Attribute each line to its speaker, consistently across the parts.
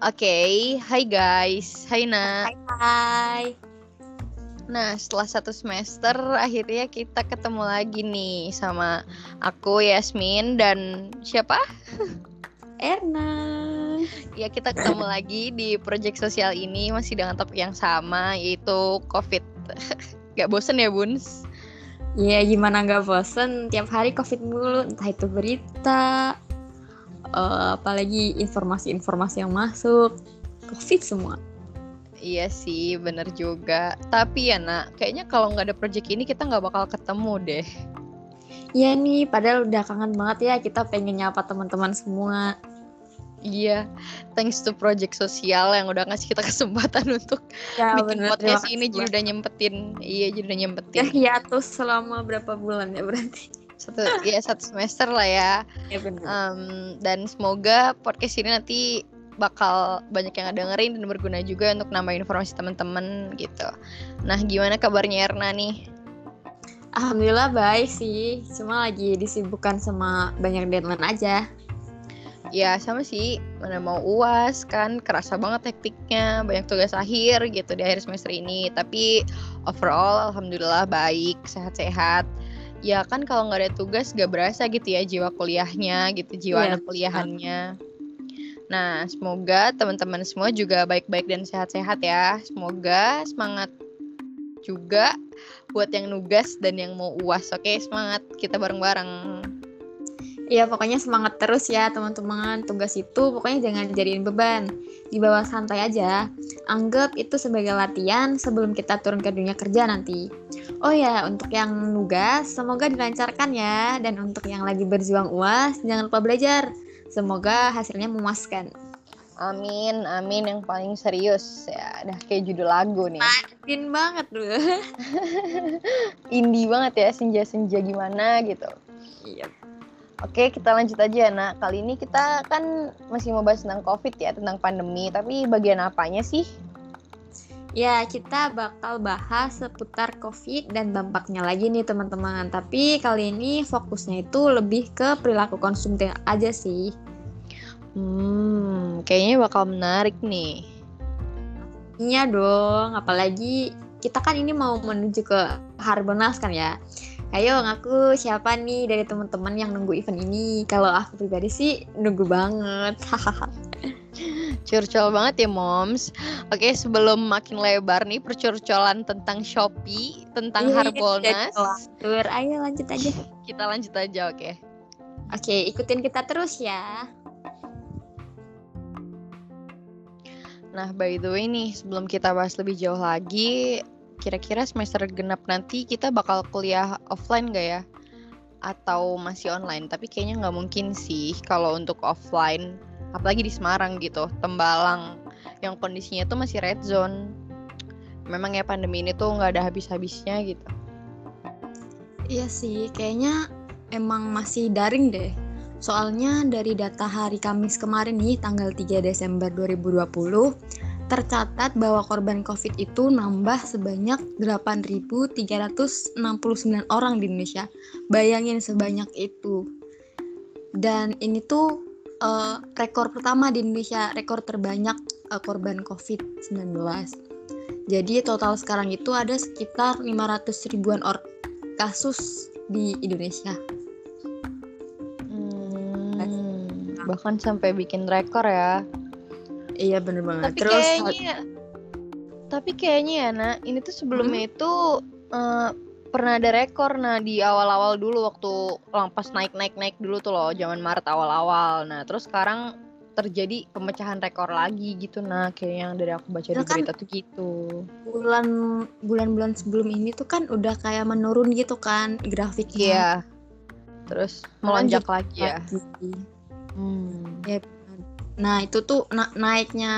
Speaker 1: Oke, hai guys, hai Na.
Speaker 2: Hai hai.
Speaker 1: Nah, setelah satu semester, akhirnya kita ketemu lagi nih sama aku Yasmin dan siapa?
Speaker 2: Erna.
Speaker 1: Ya, kita ketemu lagi di proyek sosial ini masih dengan topik yang sama yaitu COVID. Gak bosen ya, Buns?
Speaker 2: Ya gimana nggak bosen tiap hari COVID mulu, entah itu berita, uh, apalagi informasi-informasi yang masuk, COVID semua.
Speaker 1: Iya sih, bener juga. Tapi ya nak, kayaknya kalau nggak ada project ini kita nggak bakal ketemu deh.
Speaker 2: Iya nih, padahal udah kangen banget ya kita pengen nyapa teman-teman semua.
Speaker 1: Iya, thanks to project sosial yang udah ngasih kita kesempatan untuk
Speaker 2: Ya
Speaker 1: bikin
Speaker 2: bener,
Speaker 1: podcast ini jadi udah nyempetin. Iya, jadi udah
Speaker 2: Ya
Speaker 1: nyempetin.
Speaker 2: hiatus selama berapa bulan ya berarti.
Speaker 1: Satu ya satu semester lah ya.
Speaker 2: Ya benar.
Speaker 1: Em, dan semoga podcast ini nanti bakal banyak yang dengerin dan berguna juga untuk nambah informasi teman-teman gitu. Nah, gimana kabarnya Erna nih?
Speaker 2: Alhamdulillah baik sih, cuma lagi disibukkan sama banyak deadline aja.
Speaker 1: Ya sama sih, mana mau uas kan kerasa banget hektiknya, banyak tugas akhir gitu di akhir semester ini. Tapi overall alhamdulillah baik, sehat-sehat. Ya kan kalau nggak ada tugas gak berasa gitu ya jiwa kuliahnya gitu, jiwa
Speaker 2: Iya,
Speaker 1: anak kuliahannya. Nah, semoga teman-teman semua juga baik-baik dan sehat-sehat ya. Semoga semangat juga buat yang nugas dan yang mau uas. Oke, semangat kita bareng-bareng.
Speaker 2: Iya pokoknya semangat terus ya teman-teman. Tugas itu pokoknya jangan dijadiin beban. Dibawa santai aja. Anggap itu sebagai latihan sebelum kita turun ke dunia kerja nanti. Oh ya untuk yang nugas semoga dilancarkan ya. Dan untuk yang lagi berjuang uas jangan lupa belajar. Semoga hasilnya memuaskan.
Speaker 1: Amin, amin. Yang paling serius ya. Udah kayak judul lagu nih.
Speaker 2: Yakin banget dulu
Speaker 1: Indie banget ya, senja-senja gimana gitu.
Speaker 2: Iya
Speaker 1: Oke, kita lanjut aja nak. Kali ini kita kan masih mau bahas tentang COVID ya, tentang pandemi. Tapi bagian apanya sih?
Speaker 2: Ya, kita bakal bahas seputar COVID dan dampaknya lagi nih teman-teman. Tapi kali ini fokusnya itu lebih ke perilaku konsumtif aja sih.
Speaker 1: Hmm, kayaknya bakal menarik nih.
Speaker 2: Iya dong, apalagi kita kan ini mau menuju ke Harbonas kan ya. Ayo ngaku siapa nih dari teman-teman yang nunggu event ini? Kalau aku pribadi sih nunggu banget.
Speaker 1: Curcol banget ya, Moms. Oke, sebelum makin lebar nih percurcolan tentang Shopee, tentang
Speaker 2: Iya,
Speaker 1: Harbolnas.
Speaker 2: Tur, ayo lanjut aja.
Speaker 1: Kita lanjut aja, oke.
Speaker 2: Oke, ikutin kita terus ya.
Speaker 1: Nah, by the way nih, sebelum kita bahas lebih jauh lagi, kira-kira semester genap nanti kita bakal kuliah offline gak ya? Atau masih online? Tapi kayaknya nggak mungkin sih kalau untuk offline, apalagi di Semarang gitu, Tembalang, yang kondisinya tuh masih red zone. Memang ya pandemi ini tuh nggak ada habis-habisnya gitu.
Speaker 2: Iya sih, kayaknya emang masih daring deh. Soalnya dari data hari Kamis kemarin nih, tanggal 3 Desember 2020, tercatat bahwa korban COVID itu nambah sebanyak 8.369 orang di Indonesia. Bayangin sebanyak itu. Dan ini tuh eh, rekor pertama di Indonesia, rekor terbanyak eh, korban COVID-19. Jadi total sekarang itu ada sekitar 500 ribuan or kasus di Indonesia.
Speaker 1: Hmm, bahkan sampai bikin rekor ya.
Speaker 2: Iya bener banget.
Speaker 1: Tapi
Speaker 2: Terus
Speaker 1: kayaknya, tapi kayaknya ya, nak, ini tuh sebelumnya itu eh, pernah ada rekor nah di awal-awal dulu waktu lang- pas naik-naik-naik dulu tuh loh, zaman Maret awal-awal. Nah, terus sekarang terjadi pemecahan rekor lagi gitu nah kayak yang dari aku baca
Speaker 2: Ya
Speaker 1: di
Speaker 2: kan-
Speaker 1: berita tuh gitu.
Speaker 2: bulan bulan-bulan sebelum ini tuh kan udah kayak menurun gitu kan grafiknya.
Speaker 1: Iya. Terus melonjak
Speaker 2: Lanjut
Speaker 1: lagi ya.
Speaker 2: lagi.
Speaker 1: Hmm.
Speaker 2: Nah itu tuh na- naiknya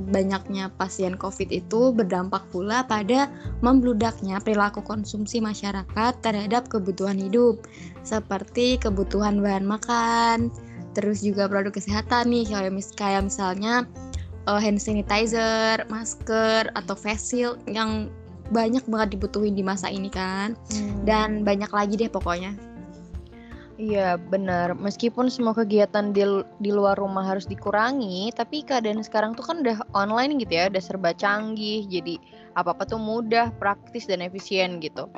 Speaker 2: banyaknya pasien COVID itu berdampak pula pada membludaknya perilaku konsumsi masyarakat terhadap kebutuhan hidup seperti kebutuhan bahan makan, terus juga produk kesehatan nih kayak, mis- kayak misalnya eh, hand sanitizer, masker atau face shield yang banyak banget dibutuhin di masa ini kan
Speaker 1: Hmm.
Speaker 2: dan banyak lagi deh pokoknya.
Speaker 1: Iya benar. Meskipun semua kegiatan di, di luar rumah harus dikurangi, tapi keadaan sekarang tuh kan udah online gitu ya, udah serba canggih. Jadi apa-apa tuh mudah, praktis dan efisien gitu.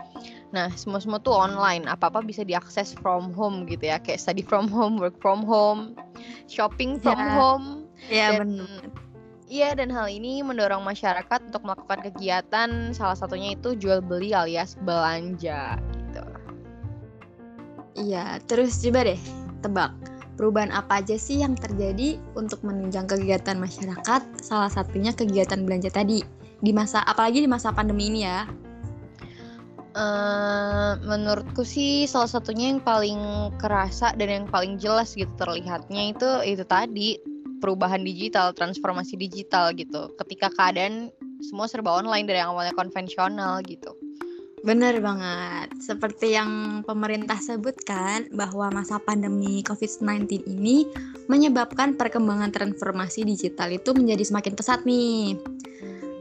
Speaker 1: Nah semua semua tuh online, apa-apa bisa diakses from home gitu ya, kayak study from home, work from home, shopping from
Speaker 2: Ya.
Speaker 1: home.
Speaker 2: Iya
Speaker 1: Dan- Iya dan hal ini mendorong masyarakat untuk melakukan kegiatan, salah satunya itu jual beli alias belanja gitu.
Speaker 2: Iya, terus coba deh tebak. Perubahan apa aja sih yang terjadi untuk menunjang kegiatan masyarakat? Salah satunya kegiatan belanja tadi. Di masa apalagi di masa pandemi ini ya.
Speaker 1: Eh, menurutku sih salah satunya yang paling kerasa dan yang paling jelas gitu terlihatnya itu itu tadi perubahan digital, transformasi digital gitu. Ketika keadaan semua serba online dari yang awalnya konvensional gitu.
Speaker 2: Bener banget. Seperti yang pemerintah sebutkan bahwa masa pandemi COVID-19 ini menyebabkan perkembangan transformasi digital itu menjadi semakin pesat nih.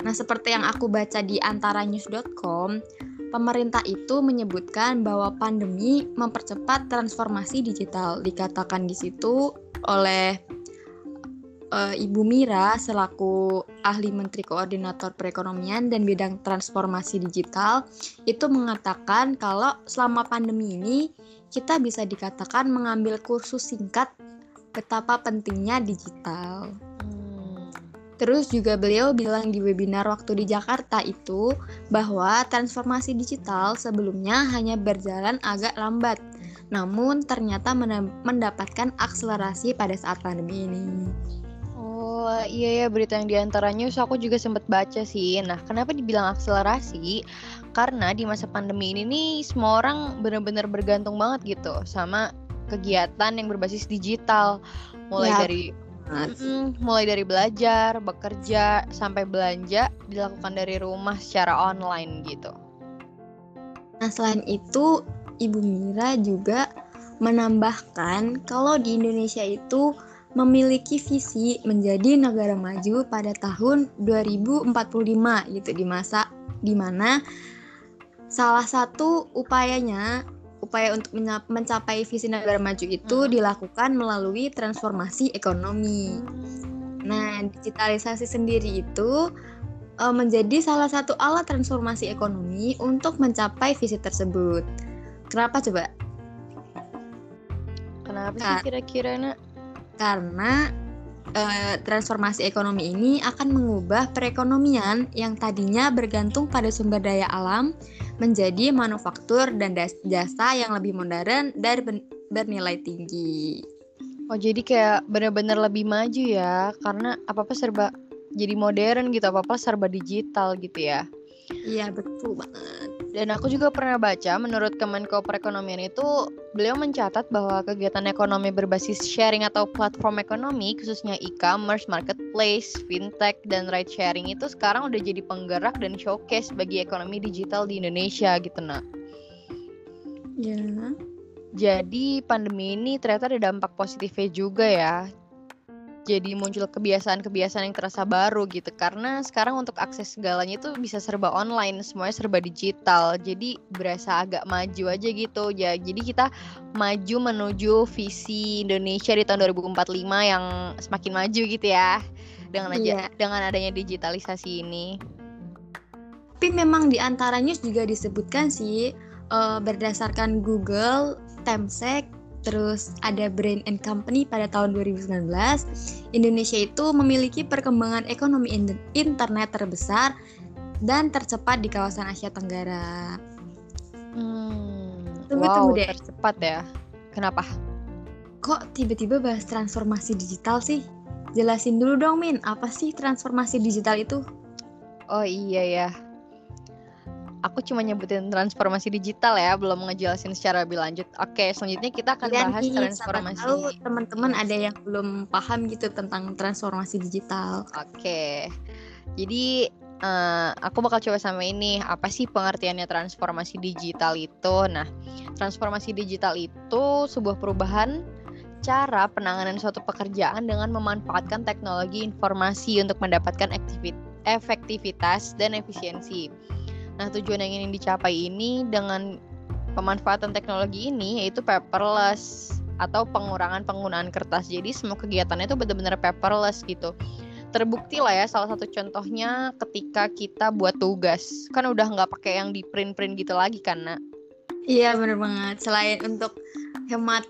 Speaker 2: Nah, seperti yang aku baca di antaranews.com, pemerintah itu menyebutkan bahwa pandemi mempercepat transformasi digital. Dikatakan di situ oleh eh, Ibu Mira selaku ahli Menteri Koordinator Perekonomian dan bidang transformasi digital itu mengatakan kalau selama pandemi ini kita bisa dikatakan mengambil kursus singkat betapa pentingnya digital.
Speaker 1: Hmm.
Speaker 2: Terus juga beliau bilang di webinar waktu di Jakarta itu bahwa transformasi digital sebelumnya hanya berjalan agak lambat. Namun ternyata mendapatkan akselerasi pada saat pandemi ini.
Speaker 1: Oh iya ya berita yang di antara news aku juga sempat baca sih. Nah kenapa dibilang akselerasi? Karena di masa pandemi ini nih semua orang benar-benar bergantung banget gitu sama kegiatan yang berbasis digital. Mulai
Speaker 2: Ya,
Speaker 1: dari Mm-mm, mulai dari belajar, bekerja, sampai belanja dilakukan dari rumah secara online gitu.
Speaker 2: Nah, selain itu, Ibu Mira juga menambahkan kalau di Indonesia itu memiliki visi menjadi negara maju pada tahun 2045 gitu di masa di mana salah satu upayanya upaya untuk mencapai visi negara maju itu
Speaker 1: Hmm.
Speaker 2: dilakukan melalui transformasi ekonomi. Nah, digitalisasi sendiri itu eh, menjadi salah satu alat transformasi ekonomi untuk mencapai visi tersebut. Kenapa coba?
Speaker 1: Kenapa sih kira-kira nak?
Speaker 2: Karena eh, transformasi ekonomi ini akan mengubah perekonomian yang tadinya bergantung pada sumber daya alam menjadi manufaktur dan jasa yang lebih modern dan bernilai tinggi.
Speaker 1: Oh jadi kayak bener-bener lebih maju ya karena apa-apa serba jadi modern gitu apa-apa serba digital gitu ya.
Speaker 2: Iya, betul banget.
Speaker 1: Dan aku juga pernah baca menurut Kemenko Perekonomian itu beliau mencatat bahwa kegiatan ekonomi berbasis sharing atau platform ekonomi khususnya e-commerce, marketplace, fintech dan ride sharing itu sekarang udah jadi penggerak dan showcase bagi ekonomi digital di Indonesia gitu nak.
Speaker 2: Ya.
Speaker 1: Jadi pandemi ini ternyata ada dampak positifnya juga ya. Jadi muncul kebiasaan-kebiasaan yang terasa baru gitu karena sekarang untuk akses segalanya itu bisa serba online, semuanya serba digital. Jadi berasa agak maju aja gitu. Ya, jadi kita maju menuju visi Indonesia di tahun 2045 yang semakin maju gitu ya. Dengan aja
Speaker 2: Iya.
Speaker 1: dengan adanya digitalisasi ini.
Speaker 2: Tapi memang di antara news juga disebutkan sih eh, berdasarkan Google, Temsek, terus ada Brain and Company pada tahun 2019, Indonesia itu memiliki perkembangan ekonomi in- internet terbesar dan tercepat di kawasan Asia Tenggara.
Speaker 1: Hmm,
Speaker 2: Tunggu,
Speaker 1: wow,
Speaker 2: tunggu deh.
Speaker 1: tercepat ya. Kenapa?
Speaker 2: Kok tiba-tiba bahas transformasi digital sih? Jelasin dulu dong Min, apa sih transformasi digital itu?
Speaker 1: Oh iya ya. Aku cuma nyebutin transformasi digital ya, belum ngejelasin secara lebih lanjut. Oke, selanjutnya kita akan
Speaker 2: Iya
Speaker 1: bahas transformasi.
Speaker 2: tahu teman-teman ada yang belum paham gitu tentang transformasi digital.
Speaker 1: Oke. Jadi eh, aku bakal coba sama ini apa sih pengertiannya transformasi digital itu? Nah, transformasi digital itu sebuah perubahan cara penanganan suatu pekerjaan dengan memanfaatkan teknologi informasi untuk mendapatkan aktivi- efektivitas dan efisiensi. Nah, tujuan yang ingin dicapai ini dengan pemanfaatan teknologi ini yaitu paperless atau pengurangan penggunaan kertas. Jadi semua kegiatannya itu benar-benar paperless gitu. Terbukti lah ya salah satu contohnya ketika kita buat tugas. Kan udah nggak pakai yang di print-print gitu lagi kan, Nak?
Speaker 2: Iya bener banget. Selain untuk hemat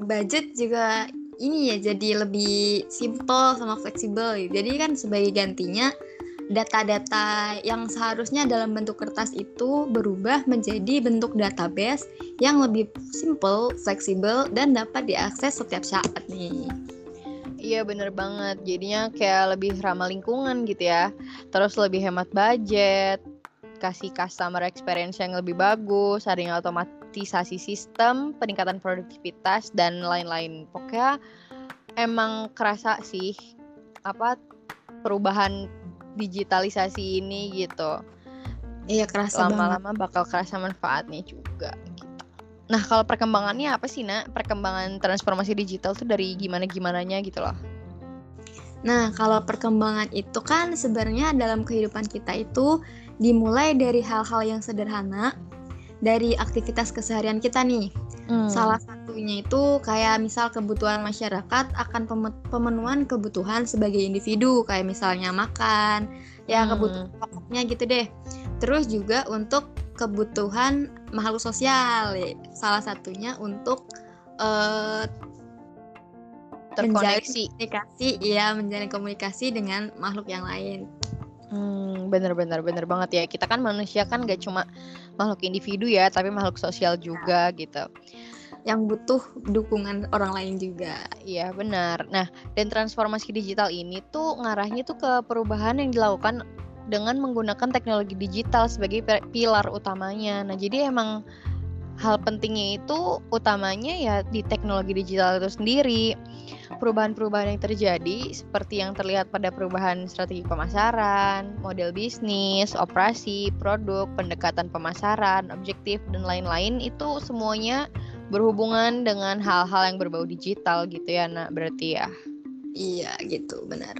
Speaker 2: budget juga ini ya jadi lebih simple sama fleksibel. Jadi kan sebagai gantinya data-data yang seharusnya dalam bentuk kertas itu berubah menjadi bentuk database yang lebih simple, fleksibel, dan dapat diakses setiap saat nih.
Speaker 1: Iya bener banget, jadinya kayak lebih ramah lingkungan gitu ya. Terus lebih hemat budget, kasih customer experience yang lebih bagus, adanya otomatisasi sistem, peningkatan produktivitas, dan lain-lain. Pokoknya emang kerasa sih apa perubahan digitalisasi ini gitu.
Speaker 2: Iya kerasa
Speaker 1: Lama-lama bakal kerasa manfaatnya juga gitu. Nah kalau perkembangannya apa sih nak? Perkembangan transformasi digital tuh dari gimana-gimananya gitu loh.
Speaker 2: Nah kalau perkembangan itu kan sebenarnya dalam kehidupan kita itu dimulai dari hal-hal yang sederhana dari aktivitas keseharian kita nih. Hmm. Salah satunya itu kayak misal kebutuhan masyarakat akan pemenuhan kebutuhan sebagai individu kayak misalnya makan, ya hmm. kebutuhan pokoknya gitu deh. Terus juga untuk kebutuhan makhluk sosial, ya. salah satunya untuk uh,
Speaker 1: terkoneksi
Speaker 2: komunikasi, ya menjalin komunikasi dengan makhluk yang lain.
Speaker 1: Hmm, bener-bener bener banget ya. Kita kan manusia kan gak cuma makhluk individu ya, tapi makhluk sosial juga gitu.
Speaker 2: Yang butuh dukungan orang lain juga.
Speaker 1: Iya benar. Nah, dan transformasi digital ini tuh ngarahnya tuh ke perubahan yang dilakukan dengan menggunakan teknologi digital sebagai pilar utamanya. Nah, jadi emang hal pentingnya itu utamanya ya di teknologi digital itu sendiri. Perubahan-perubahan yang terjadi seperti yang terlihat pada perubahan strategi pemasaran, model bisnis, operasi, produk, pendekatan pemasaran, objektif dan lain-lain itu semuanya berhubungan dengan hal-hal yang berbau digital gitu ya, Nak, berarti ya.
Speaker 2: Iya, gitu, benar.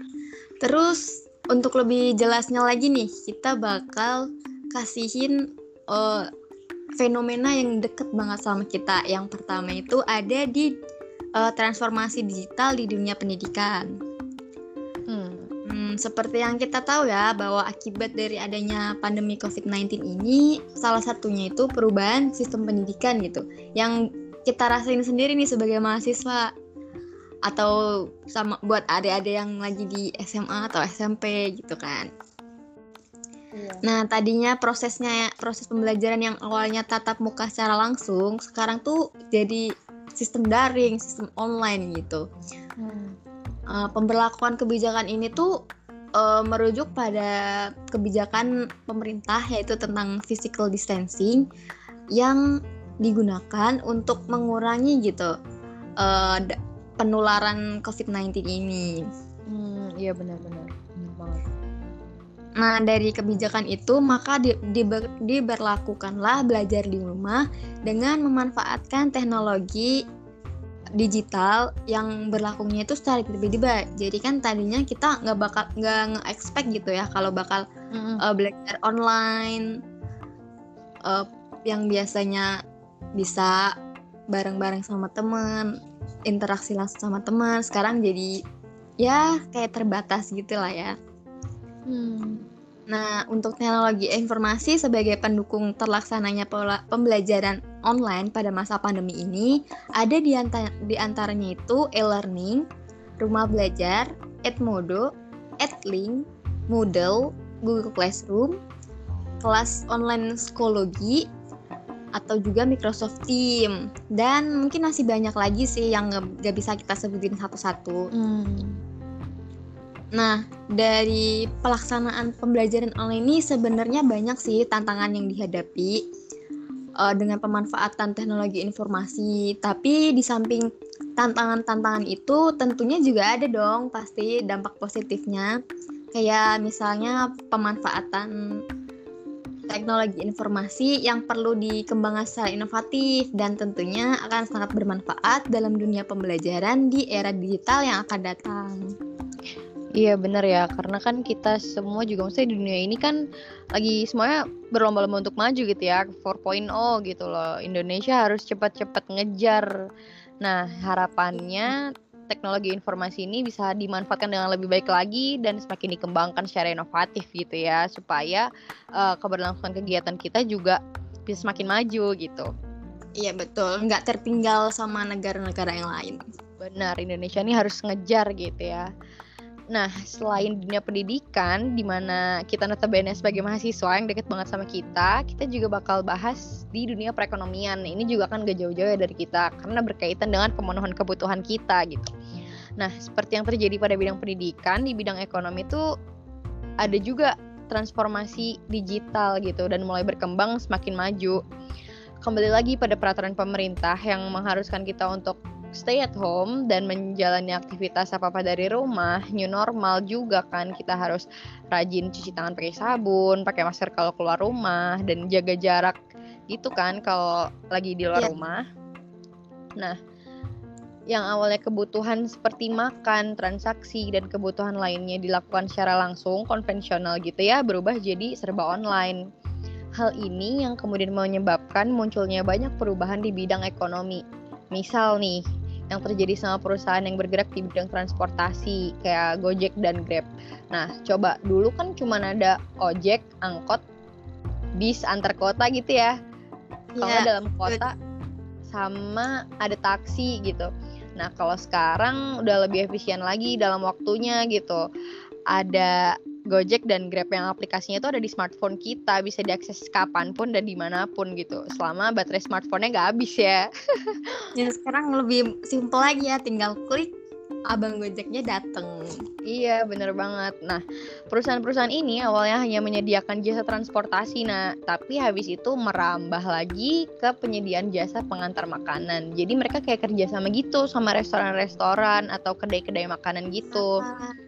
Speaker 2: Terus untuk lebih jelasnya lagi nih, kita bakal kasihin uh, fenomena yang deket banget sama kita. Yang pertama itu ada di uh, transformasi digital di dunia pendidikan. Seperti yang kita tahu ya bahwa akibat dari adanya pandemi COVID-19 ini salah satunya itu perubahan sistem pendidikan gitu. Yang kita rasain sendiri nih sebagai mahasiswa atau sama buat adik-adik yang lagi di SMA atau SMP gitu kan. Iya. Nah, tadinya prosesnya proses pembelajaran yang awalnya tatap muka secara langsung, sekarang tuh jadi sistem daring, sistem online gitu. Hmm. Uh, pemberlakuan kebijakan ini tuh uh, merujuk pada kebijakan pemerintah yaitu tentang physical distancing yang digunakan untuk mengurangi gitu uh, penularan COVID-19 ini.
Speaker 1: Hmm, iya benar-benar.
Speaker 2: Nah, dari kebijakan itu maka di, di, diberlakukanlah belajar di rumah dengan memanfaatkan teknologi digital yang berlakunya itu secara tiba-tiba. Jadi kan tadinya kita nggak bakal nggak nge-expect gitu ya kalau bakal mm-hmm. uh, belajar online uh, yang biasanya bisa bareng-bareng sama teman, interaksi langsung sama teman. Sekarang jadi ya kayak terbatas gitu lah ya. Hmm. Nah, untuk teknologi informasi sebagai pendukung terlaksananya pola pembelajaran online pada masa pandemi ini, ada di, antara, di antaranya itu e-learning, rumah belajar, Edmodo, Edlink, Moodle, Google Classroom, kelas online psikologi, atau juga Microsoft Team. Dan mungkin masih banyak lagi sih yang gak bisa kita sebutin satu-satu. Hmm. Nah, dari pelaksanaan pembelajaran online ini sebenarnya banyak sih tantangan yang dihadapi uh, dengan pemanfaatan teknologi informasi. Tapi di samping tantangan-tantangan itu tentunya juga ada dong pasti dampak positifnya. Kayak misalnya pemanfaatan teknologi informasi yang perlu dikembangkan secara inovatif dan tentunya akan sangat bermanfaat dalam dunia pembelajaran di era digital yang akan datang.
Speaker 1: Iya benar ya, karena kan kita semua juga maksudnya di dunia ini kan lagi semuanya berlomba-lomba untuk maju gitu ya, 4.0 gitu loh. Indonesia harus cepat-cepat ngejar. Nah, harapannya teknologi informasi ini bisa dimanfaatkan dengan lebih baik lagi dan semakin dikembangkan secara inovatif gitu ya, supaya uh, keberlangsungan kegiatan kita juga bisa semakin maju gitu.
Speaker 2: Iya betul, nggak tertinggal sama negara-negara yang lain.
Speaker 1: Benar, Indonesia ini harus ngejar gitu ya. Nah, selain dunia pendidikan, di mana kita notabene sebagai mahasiswa yang deket banget sama kita, kita juga bakal bahas di dunia perekonomian. Ini juga kan gak jauh-jauh ya dari kita, karena berkaitan dengan pemenuhan kebutuhan kita gitu. Nah, seperti yang terjadi pada bidang pendidikan, di bidang ekonomi itu ada juga transformasi digital gitu, dan mulai berkembang semakin maju. Kembali lagi pada peraturan pemerintah yang mengharuskan kita untuk stay at home dan menjalani aktivitas apa-apa dari rumah, new normal juga kan kita harus rajin cuci tangan pakai sabun, pakai masker kalau keluar rumah dan jaga jarak gitu kan kalau lagi di luar yeah. rumah. Nah, yang awalnya kebutuhan seperti makan, transaksi, dan kebutuhan lainnya dilakukan secara langsung, konvensional gitu ya, berubah jadi serba online. Hal ini yang kemudian menyebabkan munculnya banyak perubahan di bidang ekonomi. Misal nih, yang terjadi sama perusahaan yang bergerak di bidang transportasi kayak Gojek dan Grab. Nah, coba dulu kan cuma ada ojek, angkot, bis antar kota gitu ya. Kalau yeah. dalam kota sama ada taksi gitu. Nah, kalau sekarang udah lebih efisien lagi dalam waktunya gitu. Ada Gojek dan Grab yang aplikasinya itu ada di smartphone kita, bisa diakses kapan pun dan di mana pun gitu. Selama baterai smartphone-nya nggak habis ya.
Speaker 2: ya sekarang lebih simpel lagi ya, tinggal klik abang Gojeknya dateng.
Speaker 1: Iya, bener banget. Nah, perusahaan-perusahaan ini awalnya hanya menyediakan jasa transportasi, nah, tapi habis itu merambah lagi ke penyediaan jasa pengantar makanan. Jadi mereka kayak kerja sama gitu sama restoran-restoran atau kedai-kedai makanan gitu. Ah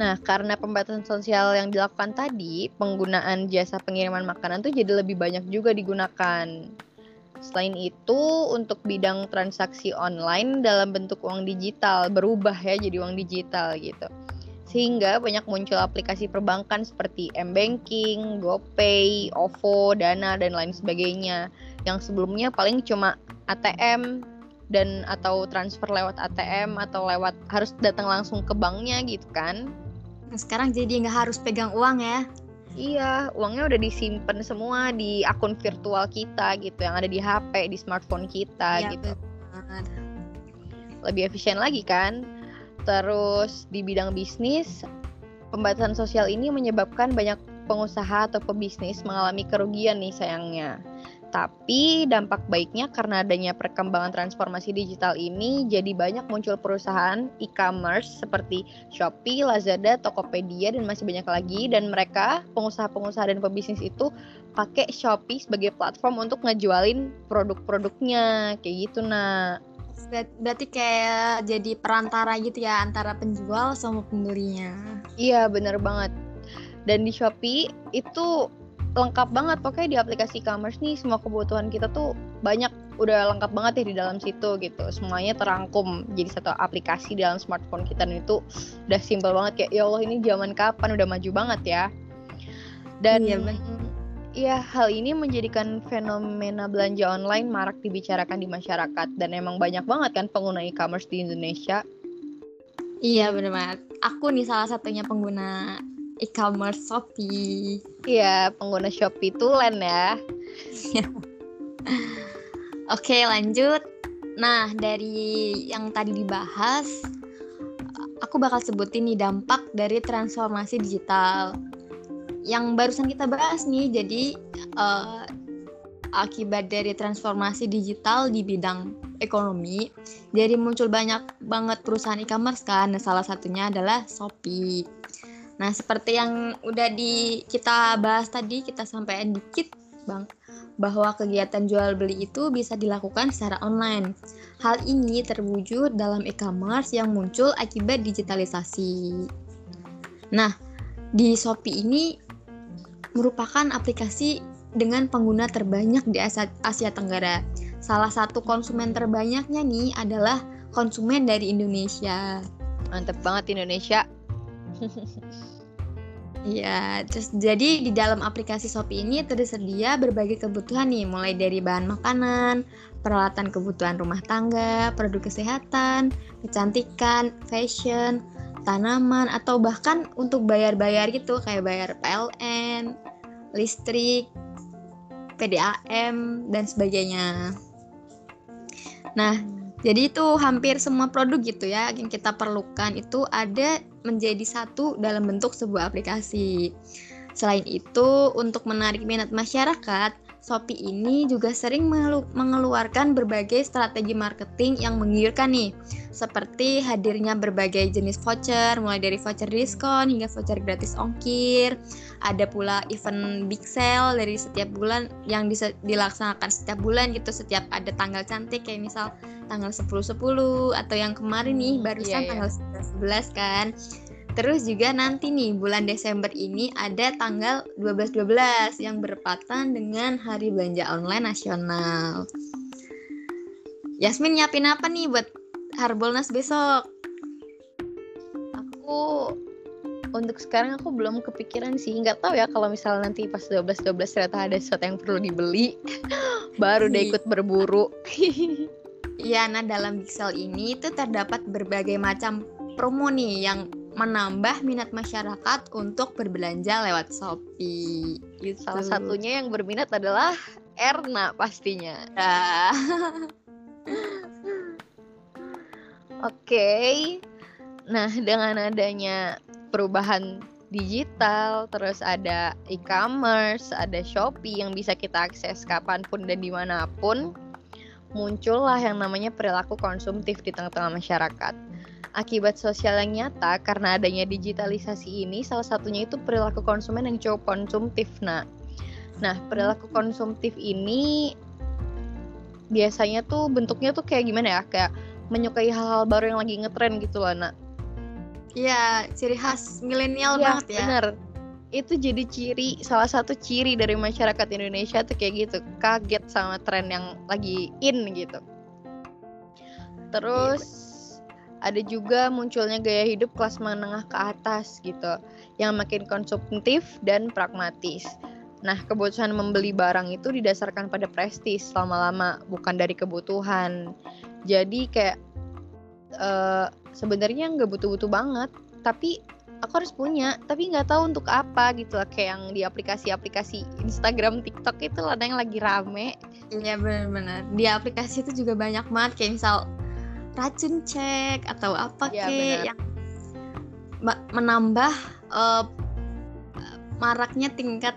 Speaker 1: Nah, karena pembatasan sosial yang dilakukan tadi, penggunaan jasa pengiriman makanan tuh jadi lebih banyak juga digunakan. Selain itu, untuk bidang transaksi online dalam bentuk uang digital berubah ya jadi uang digital gitu. Sehingga banyak muncul aplikasi perbankan seperti M-Banking, GoPay, OVO, Dana, dan lain sebagainya. Yang sebelumnya paling cuma ATM dan atau transfer lewat ATM atau lewat harus datang langsung ke banknya gitu kan.
Speaker 2: Sekarang jadi nggak harus pegang uang ya?
Speaker 1: Iya, uangnya udah disimpan semua di akun virtual kita gitu, yang ada di HP, di smartphone kita ya, gitu. Benar. Lebih efisien lagi kan? Terus di bidang bisnis, pembatasan sosial ini menyebabkan banyak pengusaha atau pebisnis mengalami kerugian nih sayangnya. Tapi dampak baiknya karena adanya perkembangan transformasi digital ini jadi banyak muncul perusahaan e-commerce seperti Shopee, Lazada, Tokopedia dan masih banyak lagi dan mereka pengusaha-pengusaha dan pebisnis itu pakai Shopee sebagai platform untuk ngejualin produk-produknya kayak gitu nah.
Speaker 2: Berarti kayak jadi perantara gitu ya antara penjual sama pembelinya.
Speaker 1: Iya bener banget. Dan di Shopee itu lengkap banget. Pokoknya di aplikasi e-commerce nih semua kebutuhan kita tuh banyak. Udah lengkap banget ya di dalam situ gitu. Semuanya terangkum. Jadi satu aplikasi di dalam smartphone kita dan itu udah simple banget. Kayak ya Allah ini zaman kapan? Udah maju banget ya. Dan iya, ya hal ini menjadikan fenomena belanja online marak dibicarakan di masyarakat. Dan emang banyak banget kan pengguna e-commerce di Indonesia.
Speaker 2: Iya benar banget. Aku nih salah satunya pengguna e-commerce Shopee.
Speaker 1: Iya, pengguna Shopee tulen ya.
Speaker 2: Oke, lanjut. Nah, dari yang tadi dibahas, aku bakal sebutin nih dampak dari transformasi digital. Yang barusan kita bahas nih, jadi uh, akibat dari transformasi digital di bidang ekonomi, jadi muncul banyak banget perusahaan e-commerce kan. Nah, salah satunya adalah Shopee. Nah, seperti yang udah di kita bahas tadi, kita sampaikan dikit, Bang, bahwa kegiatan jual beli itu bisa dilakukan secara online. Hal ini terwujud dalam e-commerce yang muncul akibat digitalisasi. Nah, di Shopee ini merupakan aplikasi dengan pengguna terbanyak di Asia, Asia Tenggara. Salah satu konsumen terbanyaknya nih adalah konsumen dari Indonesia.
Speaker 1: Mantep banget Indonesia
Speaker 2: Iya, terus jadi di dalam aplikasi Shopee ini tersedia berbagai kebutuhan nih, mulai dari bahan makanan, peralatan kebutuhan rumah tangga, produk kesehatan, kecantikan, fashion, tanaman, atau bahkan untuk bayar-bayar gitu, kayak bayar PLN, listrik, PDAM, dan sebagainya. Nah, jadi itu hampir semua produk gitu ya yang kita perlukan itu ada menjadi satu dalam bentuk sebuah aplikasi. Selain itu, untuk menarik minat masyarakat, Shopee ini juga sering mengeluarkan berbagai strategi marketing yang menggiurkan nih, seperti hadirnya berbagai jenis voucher, mulai dari voucher diskon hingga voucher gratis ongkir. Ada pula event big sale dari setiap bulan yang dilaksanakan setiap bulan gitu, setiap ada tanggal cantik kayak misal tanggal 10-10 atau yang kemarin nih barusan yeah, yeah. tanggal 11 kan. Terus juga nanti nih bulan Desember ini ada tanggal 12-12 yang berpatan dengan Hari Belanja Online Nasional. Yasmin nyiapin apa nih buat Harbolnas besok?
Speaker 1: Aku untuk sekarang aku belum kepikiran sih nggak tahu ya kalau misalnya nanti pas 12 12 ternyata ada sesuatu yang perlu dibeli baru deh ikut berburu
Speaker 2: Iya, nah dalam Pixel ini itu terdapat berbagai macam promo nih yang menambah minat masyarakat untuk berbelanja lewat Shopee.
Speaker 1: Gitu. Salah satunya yang berminat adalah Erna pastinya. Ya. Oke. Okay. Nah, dengan adanya perubahan digital, terus ada e-commerce, ada Shopee yang bisa kita akses kapan pun dan di mana pun, muncullah yang namanya perilaku konsumtif di tengah-tengah masyarakat akibat sosial yang nyata karena adanya digitalisasi ini salah satunya itu perilaku konsumen yang cukup konsumtif nah nah perilaku konsumtif ini biasanya tuh bentuknya tuh kayak gimana ya kayak menyukai hal-hal baru yang lagi ngetren gitu loh nak
Speaker 2: Iya, ciri khas milenial ya, banget ya.
Speaker 1: Bener. Itu jadi ciri salah satu ciri dari masyarakat Indonesia tuh kayak gitu, kaget sama tren yang lagi in gitu. Terus ada juga munculnya gaya hidup kelas menengah ke atas gitu yang makin konsumtif dan pragmatis. Nah, kebutuhan membeli barang itu didasarkan pada prestis lama-lama, bukan dari kebutuhan. Jadi kayak uh, sebenarnya nggak butuh-butuh banget, tapi aku harus punya, tapi nggak tahu untuk apa gitu lah. Kayak yang di aplikasi-aplikasi Instagram, TikTok itu ada yang lagi rame.
Speaker 2: Iya benar-benar. Di aplikasi itu juga banyak banget kayak misal racun cek atau apa ya, kek yang menambah uh, maraknya tingkat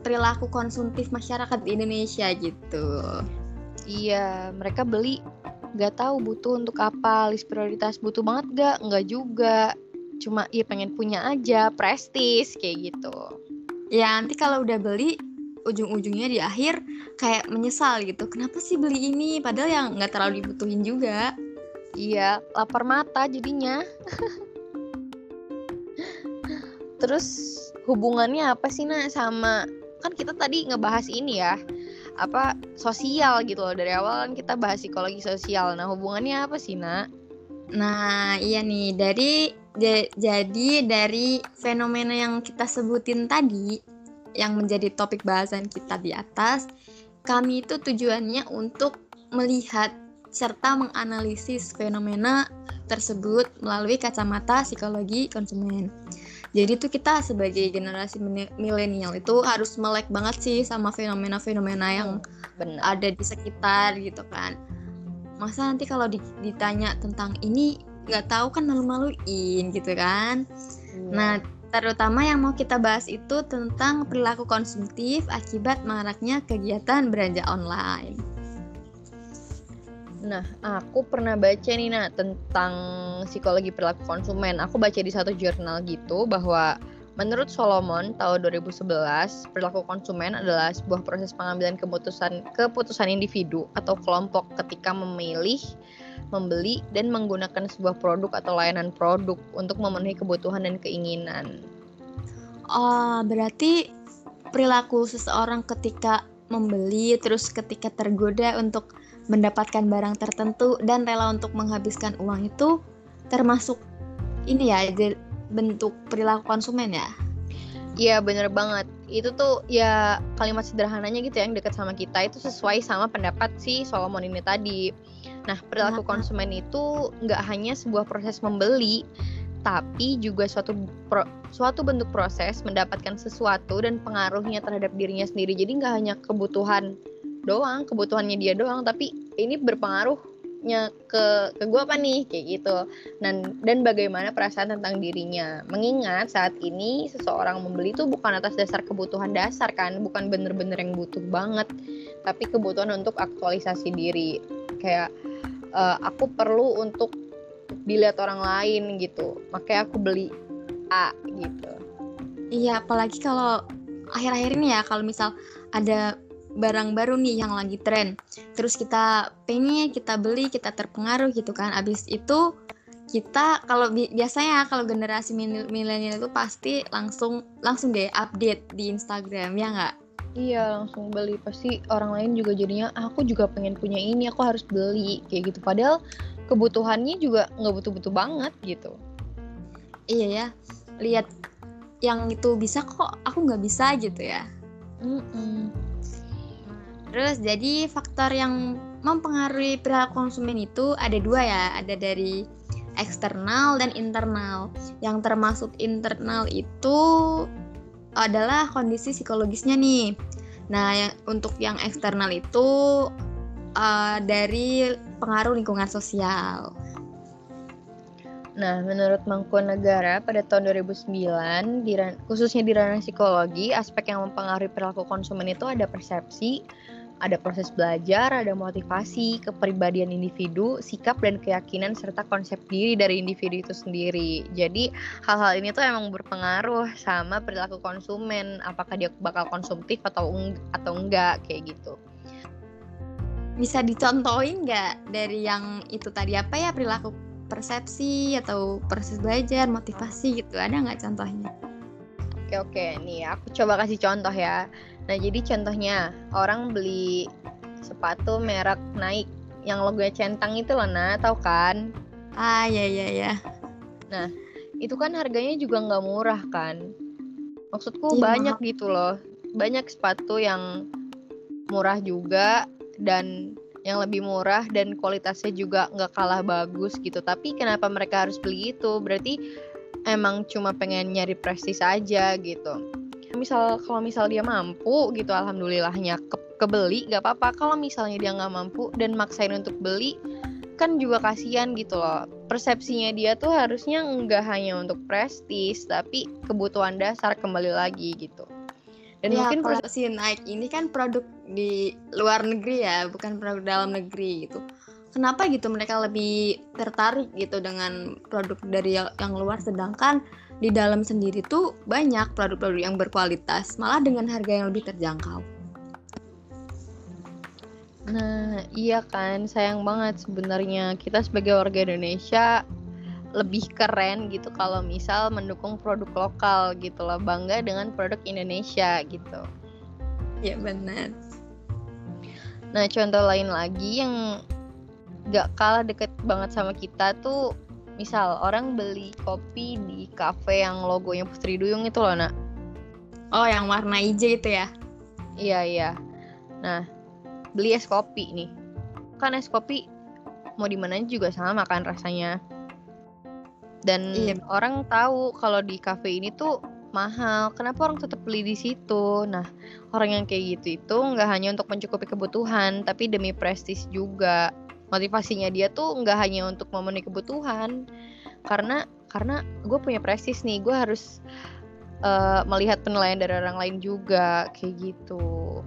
Speaker 2: perilaku konsumtif masyarakat di Indonesia gitu.
Speaker 1: Iya, mereka beli nggak tahu butuh untuk apa, list prioritas butuh banget gak? Nggak juga. Cuma ya pengen punya aja, prestis kayak gitu.
Speaker 2: Ya nanti kalau udah beli ujung-ujungnya di akhir kayak menyesal gitu. Kenapa sih beli ini? Padahal yang nggak terlalu dibutuhin juga.
Speaker 1: Iya, lapar mata jadinya. Terus hubungannya apa sih nak sama kan kita tadi ngebahas ini ya apa sosial gitu loh dari awal kan kita bahas psikologi sosial nah hubungannya apa sih nak
Speaker 2: nah iya nih dari jadi dari fenomena yang kita sebutin tadi yang menjadi topik bahasan kita di atas kami itu tujuannya untuk melihat serta menganalisis fenomena tersebut melalui kacamata psikologi konsumen. Jadi tuh kita sebagai generasi milenial itu harus melek banget sih sama fenomena-fenomena yang Bener. ada di sekitar gitu kan. Masa nanti kalau ditanya tentang ini nggak tahu kan malu-maluin gitu kan. Hmm. Nah, terutama yang mau kita bahas itu tentang perilaku konsumtif akibat maraknya kegiatan belanja online.
Speaker 1: Nah, aku pernah baca nih nah tentang psikologi perilaku konsumen. Aku baca di satu jurnal gitu bahwa menurut Solomon tahun 2011, perilaku konsumen adalah sebuah proses pengambilan keputusan keputusan individu atau kelompok ketika memilih, membeli dan menggunakan sebuah produk atau layanan produk untuk memenuhi kebutuhan dan keinginan.
Speaker 2: Oh, berarti perilaku seseorang ketika membeli terus ketika tergoda untuk mendapatkan barang tertentu dan rela untuk menghabiskan uang itu termasuk ini ya bentuk perilaku konsumen ya.
Speaker 1: Iya bener banget. Itu tuh ya kalimat sederhananya gitu ya yang deket sama kita itu sesuai sama pendapat si Solomon ini tadi. Nah perilaku
Speaker 2: Kenapa?
Speaker 1: konsumen itu nggak hanya sebuah proses membeli, tapi juga suatu pro- suatu bentuk proses mendapatkan sesuatu dan pengaruhnya terhadap dirinya sendiri. Jadi nggak hanya kebutuhan doang, kebutuhannya dia doang, tapi ini berpengaruhnya ke ke gua apa nih kayak gitu. Dan dan bagaimana perasaan tentang dirinya. Mengingat saat ini seseorang membeli itu bukan atas dasar kebutuhan dasar kan, bukan bener-bener yang butuh banget, tapi kebutuhan untuk aktualisasi diri. Kayak eh, aku perlu untuk dilihat orang lain gitu, makanya aku beli A gitu.
Speaker 2: Iya, apalagi kalau akhir-akhir ini ya, kalau misal ada barang baru nih yang lagi tren, terus kita pengen, kita beli, kita terpengaruh gitu kan. Abis itu kita kalau bi- biasanya kalau generasi mil- milenial itu pasti langsung langsung deh update di Instagram ya nggak?
Speaker 1: Iya langsung beli pasti orang lain juga jadinya "Ah, aku juga pengen punya ini aku harus beli kayak gitu padahal kebutuhannya juga nggak butuh-butuh banget gitu.
Speaker 2: Iya ya, lihat yang itu bisa kok aku nggak bisa gitu ya.
Speaker 1: Mm-mm.
Speaker 2: Terus jadi faktor yang mempengaruhi perilaku konsumen itu ada dua ya, ada dari eksternal dan internal. Yang termasuk internal itu adalah kondisi psikologisnya nih. Nah, yang, untuk yang eksternal itu eh, dari pengaruh lingkungan sosial.
Speaker 1: Nah, menurut Mangkunegara pada tahun 2009, di ran- khususnya di ranah psikologi, aspek yang mempengaruhi perilaku konsumen itu ada persepsi, ada proses belajar, ada motivasi, kepribadian individu, sikap dan keyakinan serta konsep diri dari individu itu sendiri. Jadi, hal-hal ini tuh emang berpengaruh sama perilaku konsumen, apakah dia bakal konsumtif atau eng- atau enggak kayak gitu.
Speaker 2: Bisa dicontohin nggak dari yang itu tadi apa ya perilaku persepsi atau proses belajar, motivasi gitu, ada nggak contohnya?
Speaker 1: Oke oke, nih aku coba kasih contoh ya. Nah jadi contohnya orang beli sepatu merek Nike yang logonya centang itu loh, nah tahu kan?
Speaker 2: Ah, ya ya ya.
Speaker 1: Itu kan harganya juga nggak murah kan? Maksudku
Speaker 2: Iya,
Speaker 1: banyak gitu loh, banyak sepatu yang murah juga dan yang lebih murah dan kualitasnya juga nggak kalah bagus gitu. Tapi kenapa mereka harus beli itu? Berarti emang cuma pengen nyari prestis aja gitu. Misal kalau misal dia mampu gitu, alhamdulillahnya ke- kebeli nggak apa-apa. Kalau misalnya dia nggak mampu dan maksain untuk beli, kan juga kasihan gitu loh. Persepsinya dia tuh harusnya nggak hanya untuk prestis, tapi kebutuhan dasar kembali lagi gitu. Dan
Speaker 2: ya,
Speaker 1: mungkin
Speaker 2: kalau si Nike ini kan produk di luar negeri ya, bukan produk dalam negeri gitu. Kenapa gitu mereka lebih tertarik gitu dengan produk dari yang luar sedangkan di dalam sendiri tuh banyak produk-produk yang berkualitas malah dengan harga yang lebih terjangkau.
Speaker 1: Nah, iya kan, sayang banget sebenarnya kita sebagai warga Indonesia lebih keren gitu kalau misal mendukung produk lokal gitu loh, bangga dengan produk Indonesia gitu.
Speaker 2: Ya benar.
Speaker 1: Nah, contoh lain lagi yang gak kalah deket banget sama kita tuh misal orang beli kopi di cafe yang logonya Putri Duyung itu loh, nak.
Speaker 2: Oh, yang warna hijau itu ya?
Speaker 1: Iya, iya. Nah, beli es kopi nih. Kan es kopi mau di mana juga sama kan rasanya. Dan
Speaker 2: Iya.
Speaker 1: orang tahu kalau di cafe ini tuh mahal. Kenapa orang tetap beli di situ? Nah, orang yang kayak gitu itu nggak hanya untuk mencukupi kebutuhan, tapi demi prestis juga. Motivasinya dia tuh nggak hanya untuk memenuhi kebutuhan, karena karena gue punya prestis nih, gue harus eh, melihat penilaian dari orang lain juga kayak gitu.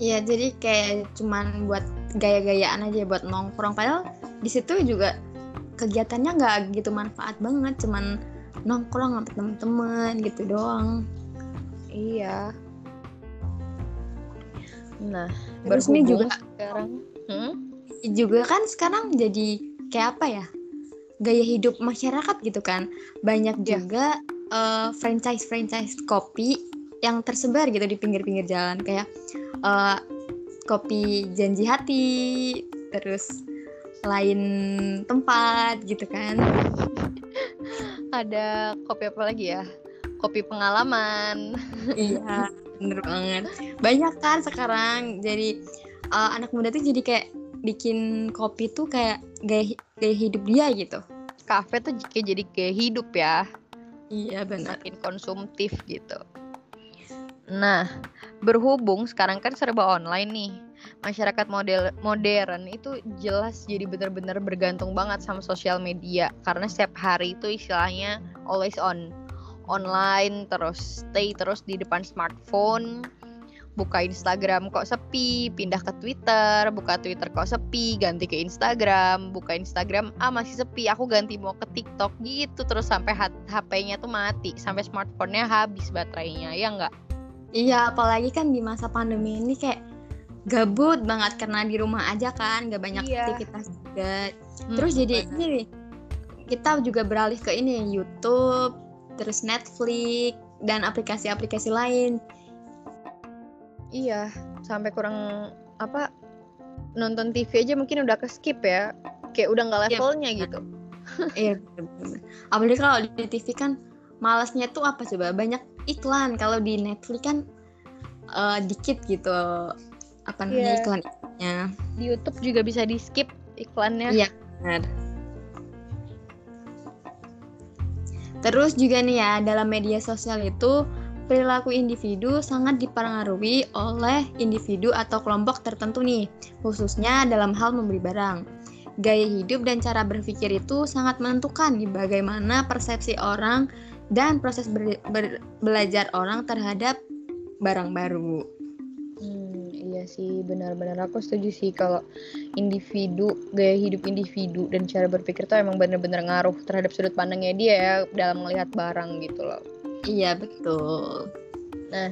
Speaker 2: Iya, jadi kayak cuman buat gaya-gayaan aja buat nongkrong padahal di situ juga kegiatannya nggak gitu manfaat banget, cuman nongkrong sama temen-temen gitu doang.
Speaker 1: Iya. Nah,
Speaker 2: Terus ini juga-
Speaker 1: sekarang. Hmm?
Speaker 2: Juga kan sekarang jadi kayak apa ya? Gaya hidup masyarakat gitu kan. Banyak
Speaker 1: Iya.
Speaker 2: juga eh, franchise-franchise kopi yang tersebar gitu di pinggir-pinggir jalan kayak eh, kopi janji hati, terus lain tempat gitu kan.
Speaker 1: ada kopi apa lagi ya? Kopi pengalaman.
Speaker 2: iya, bener banget. Banyak kan sekarang. Jadi uh, anak muda tuh jadi kayak bikin kopi tuh kayak gaya, gaya hidup dia gitu.
Speaker 1: Kafe tuh kayak jadi gaya hidup ya.
Speaker 2: Iya benar.
Speaker 1: Makin konsumtif gitu. Nah, berhubung sekarang kan serba online nih masyarakat model modern itu jelas jadi benar-benar bergantung banget sama sosial media karena setiap hari itu istilahnya always on online terus stay terus di depan smartphone buka Instagram kok sepi, pindah ke Twitter, buka Twitter kok sepi, ganti ke Instagram, buka Instagram ah masih sepi, aku ganti mau ke TikTok gitu terus sampai HP-nya tuh mati, sampai smartphone-nya habis baterainya, ya enggak?
Speaker 2: Iya, apalagi kan di masa pandemi ini kayak gabut banget karena di rumah aja kan nggak banyak iya. aktivitas juga hmm, terus jadi ini kita juga beralih ke ini YouTube terus Netflix dan aplikasi-aplikasi lain
Speaker 1: iya sampai kurang apa nonton TV aja mungkin udah ke skip ya kayak udah nggak iya, levelnya iya, gitu
Speaker 2: iya apalagi kalau di TV kan malasnya tuh apa coba banyak iklan kalau di Netflix kan uh, dikit gitu apa namanya yeah. iklannya.
Speaker 1: Di YouTube juga bisa di skip iklannya.
Speaker 2: Iya, benar. Terus juga nih ya, dalam media sosial itu perilaku individu sangat dipengaruhi oleh individu atau kelompok tertentu nih, khususnya dalam hal membeli barang. Gaya hidup dan cara berpikir itu sangat menentukan nih bagaimana persepsi orang dan proses ber, ber, belajar orang terhadap barang baru.
Speaker 1: Iya sih, benar-benar aku setuju sih kalau individu, gaya hidup individu dan cara berpikir tuh emang benar-benar ngaruh terhadap sudut pandangnya dia ya dalam melihat barang gitu loh.
Speaker 2: Iya, betul.
Speaker 1: Nah,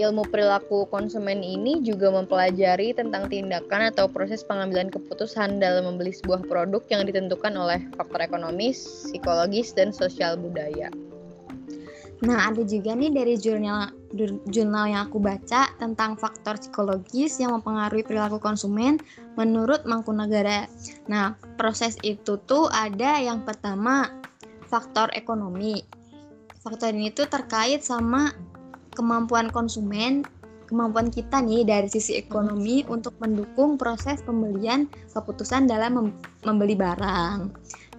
Speaker 1: ilmu perilaku konsumen ini juga mempelajari tentang tindakan atau proses pengambilan keputusan dalam membeli sebuah produk yang ditentukan oleh faktor ekonomis, psikologis, dan sosial budaya.
Speaker 2: Nah, ada juga nih dari jurnal jurnal yang aku baca tentang faktor psikologis yang mempengaruhi perilaku konsumen menurut Mangkunagara. Nah, proses itu tuh ada yang pertama faktor ekonomi. Faktor ini tuh terkait sama kemampuan konsumen, kemampuan kita nih dari sisi ekonomi untuk mendukung proses pembelian keputusan dalam membeli barang.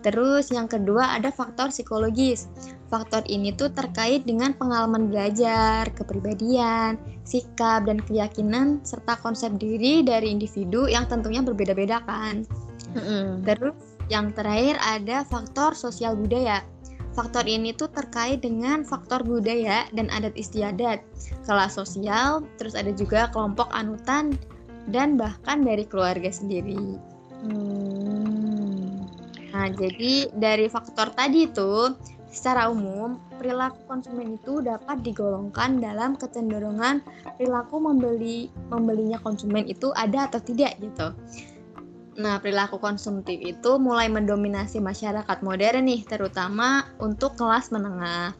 Speaker 2: Terus yang kedua ada faktor psikologis. Faktor ini tuh terkait dengan pengalaman belajar, kepribadian, sikap dan keyakinan serta konsep diri dari individu yang tentunya berbeda-beda kan. Mm-hmm. Terus yang terakhir ada faktor sosial budaya. Faktor ini tuh terkait dengan faktor budaya dan adat istiadat, kelas sosial, terus ada juga kelompok anutan dan bahkan dari keluarga sendiri. Hmm. Nah, jadi dari faktor tadi itu, secara umum perilaku konsumen itu dapat digolongkan dalam kecenderungan perilaku membeli membelinya konsumen itu ada atau tidak gitu. Nah, perilaku konsumtif itu mulai mendominasi masyarakat modern nih, terutama untuk kelas menengah.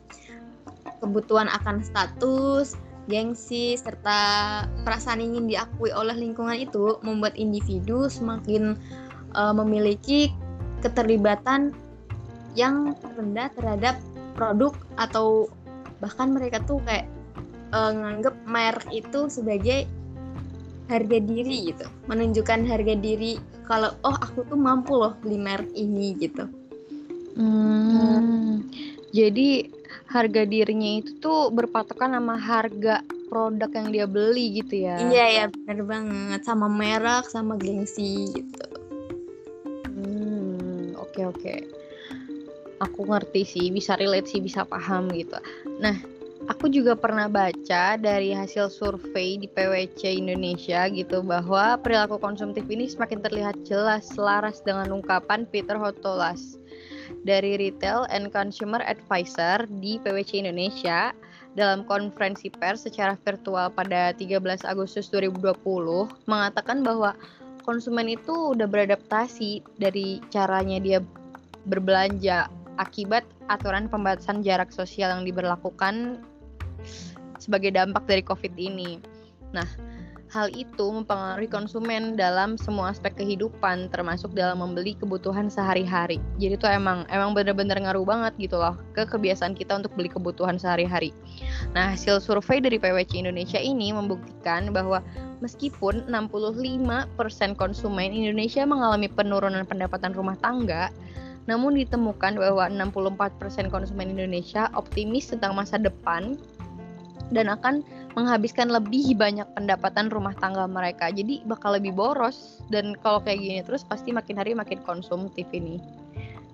Speaker 2: Kebutuhan akan status, gengsi, serta perasaan ingin diakui oleh lingkungan itu membuat individu semakin uh, memiliki keterlibatan yang rendah terhadap produk atau bahkan mereka tuh kayak uh, nganggep merek itu sebagai harga diri gitu menunjukkan harga diri kalau oh aku tuh mampu loh beli merek ini gitu.
Speaker 1: Hmm, jadi harga dirinya itu tuh berpatokan sama harga produk yang dia beli gitu ya?
Speaker 2: Iya ya benar banget. Sama merek sama gengsi gitu.
Speaker 1: Oke oke. Aku ngerti sih bisa relate sih bisa paham gitu. Nah aku juga pernah baca dari hasil survei di PwC Indonesia gitu bahwa perilaku konsumtif ini semakin terlihat jelas selaras dengan ungkapan Peter Hotolas dari Retail and Consumer Advisor di PwC Indonesia dalam konferensi pers secara virtual pada 13 Agustus 2020 mengatakan bahwa konsumen itu udah beradaptasi dari caranya dia berbelanja akibat aturan pembatasan jarak sosial yang diberlakukan sebagai dampak dari COVID ini. Nah, Hal itu mempengaruhi konsumen dalam semua aspek kehidupan, termasuk dalam membeli kebutuhan sehari-hari. Jadi itu emang emang bener-bener ngaruh banget gitu loh ke kebiasaan kita untuk beli kebutuhan sehari-hari. Nah, hasil survei dari PwC Indonesia ini membuktikan bahwa meskipun 65% konsumen Indonesia mengalami penurunan pendapatan rumah tangga, namun ditemukan bahwa 64% konsumen Indonesia optimis tentang masa depan dan akan menghabiskan lebih banyak pendapatan rumah tangga mereka. Jadi bakal lebih boros dan kalau kayak gini terus pasti makin hari makin konsumtif ini.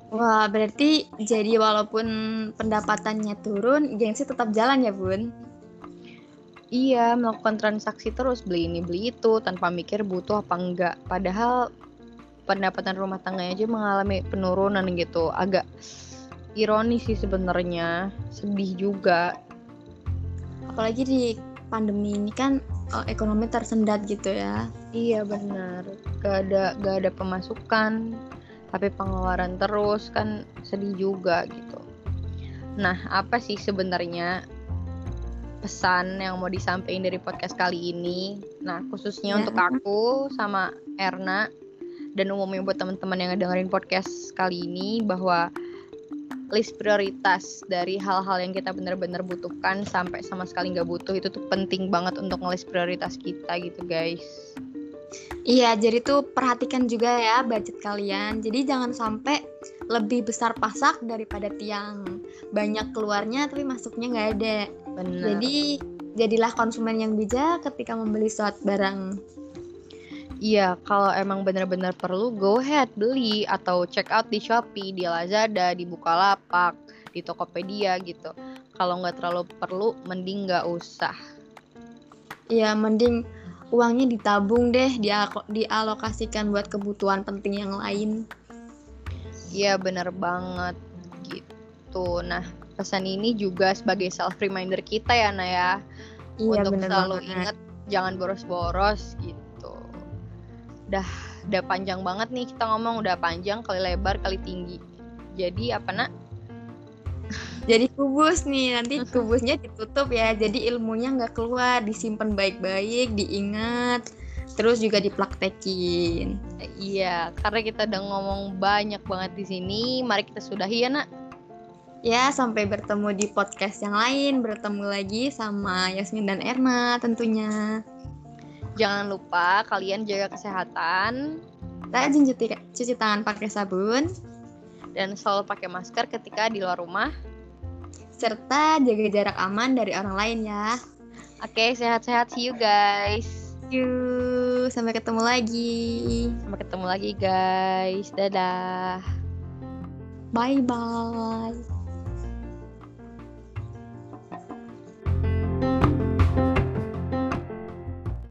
Speaker 2: Wah, berarti jadi walaupun pendapatannya turun, gengsi tetap jalan ya, Bun?
Speaker 1: Iya, melakukan transaksi terus beli ini beli itu tanpa mikir butuh apa enggak. Padahal pendapatan rumah tangganya aja mengalami penurunan gitu. Agak ironis sih sebenarnya, sedih juga
Speaker 2: apalagi di pandemi ini kan uh, ekonomi tersendat gitu ya.
Speaker 1: Iya benar. Gak ada gak ada pemasukan tapi pengeluaran terus kan sedih juga gitu. Nah apa sih sebenarnya pesan yang mau disampaikan dari podcast kali ini? Nah khususnya ya. untuk aku sama Erna dan umumnya buat teman-teman yang dengerin podcast kali ini bahwa list prioritas dari hal-hal yang kita benar-benar butuhkan sampai sama sekali nggak butuh itu tuh penting banget untuk ngelis prioritas kita gitu guys.
Speaker 2: Iya, jadi tuh perhatikan juga ya budget kalian. Jadi jangan sampai lebih besar pasak daripada tiang. Banyak keluarnya tapi masuknya nggak ada. Benar. Jadi jadilah konsumen yang bijak ketika membeli suatu barang.
Speaker 1: Iya, kalau emang benar-benar perlu, go ahead beli atau check out di Shopee, di Lazada, di Bukalapak, di Tokopedia gitu. Kalau nggak terlalu perlu, mending nggak usah.
Speaker 2: Iya, mending uangnya ditabung deh, dialokasikan buat kebutuhan penting yang lain.
Speaker 1: Iya, bener banget gitu. Nah, pesan ini juga sebagai self reminder kita ya, Naya, iya, untuk selalu banget. ingat jangan boros-boros gitu udah udah panjang banget nih kita ngomong udah panjang kali lebar kali tinggi. Jadi apa nak?
Speaker 2: Jadi kubus nih nanti kubusnya ditutup ya. Jadi ilmunya nggak keluar disimpan baik-baik diingat terus juga dipraktekin.
Speaker 1: Iya karena kita udah ngomong banyak banget di sini. Mari kita sudahi ya nak.
Speaker 2: Ya sampai bertemu di podcast yang lain bertemu lagi sama Yasmin dan Erna tentunya
Speaker 1: Jangan lupa kalian jaga kesehatan.
Speaker 2: Rajin cuci, cuci tangan pakai sabun.
Speaker 1: Dan selalu pakai masker ketika di luar rumah.
Speaker 2: Serta jaga jarak aman dari orang lain ya.
Speaker 1: Oke, sehat-sehat. See you guys.
Speaker 2: See you. Sampai ketemu lagi.
Speaker 1: Sampai ketemu lagi guys. Dadah.
Speaker 2: Bye-bye.